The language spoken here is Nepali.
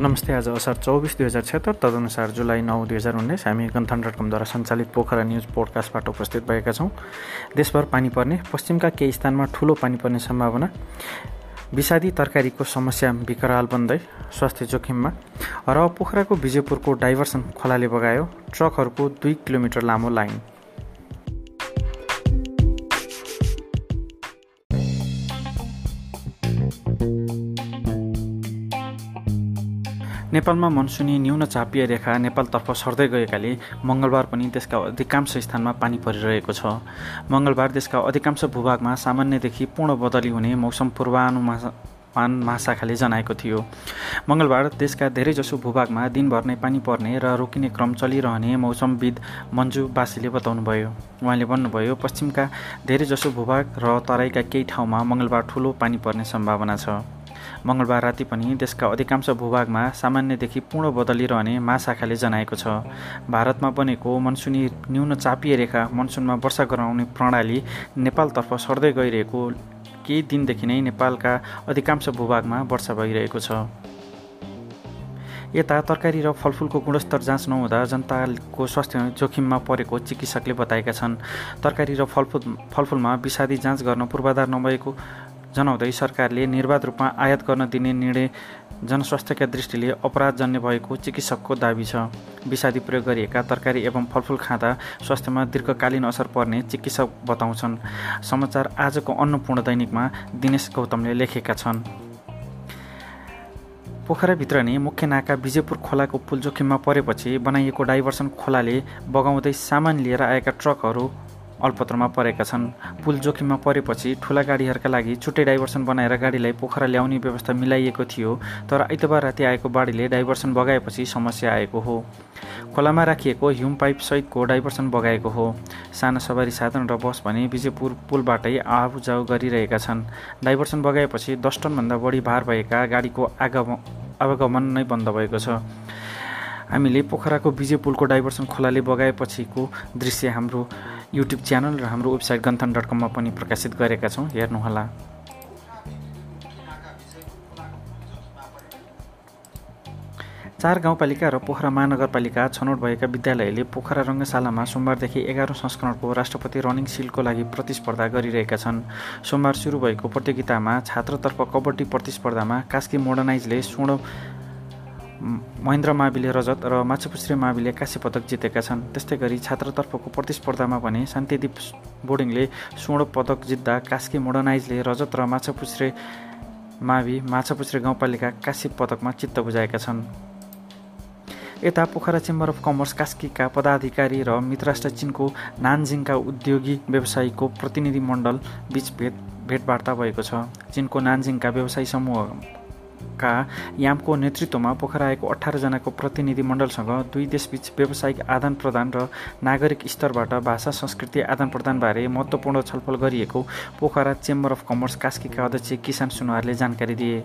नमस्ते आज असार चौबिस दुई हजार छत्तर तदनुसार जुलाई नौ दुई हजार उन्नाइस हामी गन्थन डट कमद्वारा सञ्चालित पोखरा न्युज पोडकास्टबाट उपस्थित भएका छौँ। देशभर पानी पर्ने पश्चिमका केही स्थानमा ठुलो पानी पर्ने सम्भावना। विषादी तरकारीको समस्या विकराल बन्दै स्वास्थ्य जोखिममा। र पोखराको विजयपुरको डाइभर्सन खोलाले बगायो ट्रकहरूको दुई किलोमिटर लामो लाइन। नेपालमा मनसुनी न्यून चापीय रेखा नेपालतर्फ सर्दै गएकाले मङ्गलबार पनि देशका अधिकांश स्थानमा पानी परिरहेको छ। मङ्गलबार देशका अधिकांश भूभागमा सामान्यदेखि पूर्ण बदली हुने मौसम पूर्वानुमान महाशाखाले जनाएको थियो। मङ्गलबार देशका धेरैजसो भूभागमा दिनभर नै पानी पर्ने र रोकिने क्रम चलिरहने मौसमविद मन्जु बासीले बताउनुभयो। उहाँले भन्नुभयो पश्चिमका धेरैजसो भूभाग र तराईका केही ठाउँमा मङ्गलबार ठुलो पानी पर्ने सम्भावना छ। मङ्गलबार राति पनि देशका अधिकांश भूभागमा सामान्यदेखि पूर्ण बदलिरहने महाशाखाले जनाएको छ। भारतमा बनेको मनसुनी न्यून चापिए रेखा मनसुनमा वर्षा गराउने प्रणाली नेपालतर्फ सर्दै गइरहेको केही दिनदेखि नै नेपालका अधिकांश भूभागमा वर्षा भइरहेको छ। यता तरकारी र फलफुलको गुणस्तर जाँच नहुँदा जनताको स्वास्थ्य जोखिममा परेको चिकित्सकले बताएका छन्। तरकारी र फलफुल फलफुलमा विषादी जाँच गर्न पूर्वाधार नभएको जनाउँदै सरकारले निर्वाध रूपमा आयात गर्न दिने निर्णय जनस्वास्थ्यका दृष्टिले अपराधजन्य भएको चिकित्सकको दावी छ। विषादी प्रयोग गरिएका तरकारी एवं फलफुल खाँदा स्वास्थ्यमा दीर्घकालीन असर पर्ने चिकित्सक बताउँछन्। समाचार आजको अन्नपूर्ण दैनिकमा दिनेश गौतमले लेखेका छन्। पोखराभित्र नै मुख्य नाका विजयपुर खोलाको पुल जोखिममा परेपछि बनाइएको डाइभर्सन खोलाले बगाउँदै सामान लिएर आएका ट्रकहरू अल्पत्रमा परेका छन्। पुल जोखिममा परेपछि ठुला गाडीहरूका लागि छुट्टै डाइभर्सन बनाएर गाडीलाई पोखरा ल्याउने व्यवस्था मिलाइएको थियो तर आइतबार राति आएको बाढीले डाइभर्सन बगाएपछि समस्या आएको हो। खोलामा राखिएको ह्युम पाइप सहितको डाइभर्सन बगाएको हो। साना सवारी साधन र बस भने विजयपुर पुलबाटै आउजाउ गरिरहेका छन्। डाइभर्सन बगाएपछि दस टनभन्दा बढी भार भएका गाडीको आवागमन नै बन्द भएको छ। हामीले पोखराको विजय पुलको डाइभर्सन खोलाले बगाएपछिको दृश्य हाम्रो युट्युब च्यानल र हाम्रो वेबसाइट गन्थन डट कममा पनि प्रकाशित गरेका छौँ। हेर्नुहोला। चार गाउँपालिका र पोखरा महानगरपालिका छनौट भएका विद्यालयले पोखरा रङ्गशालामा सोमबारदेखि एघारौँ संस्करणको राष्ट्रपति रनिङ सिलको लागि प्रतिस्पर्धा गरिरहेका छन्। सोमबार सुरु भएको प्रतियोगितामा छात्रतर्फ कबड्डी प्रतिस्पर्धामा कास्की मोडर्नाइजले स्वर्ण महेन्द्र माविले रजत र माछुपुछ्रे माविले काँस्य पदक जितेका छन्। त्यस्तै गरी छात्रतर्फको प्रतिस्पर्धामा भने शान्तिदीप बोर्डिङले स्वर्ण पदक जित्दा कास्की मोडर्नाइजले रजत र माछापुछ्रे मावि माछापुछ्रे गाउँपालिका काँस्य पदकमा चित्त बुझाएका छन्। यता पोखरा चेम्बर अफ कमर्स कास्कीका पदाधिकारी र मित्रराष्ट्र चिनको नानजिङका उद्योगी व्यवसायीको प्रतिनिधि मण्डल बिच भेट भेटवार्ता भएको छ। चिनको नानजिङका व्यवसायी समूह का यामको नेतृत्वमा पोखरा आएको अठारजनाको प्रतिनिधि मण्डलसँग दुई देशबीच व्यावसायिक आदान प्रदान र नागरिक स्तरबाट भाषा संस्कृति आदान प्रदानबारे महत्त्वपूर्ण छलफल गरिएको पोखरा चेम्बर अफ कमर्स कास्कीका अध्यक्ष किसान सुनवारले जानकारी दिए।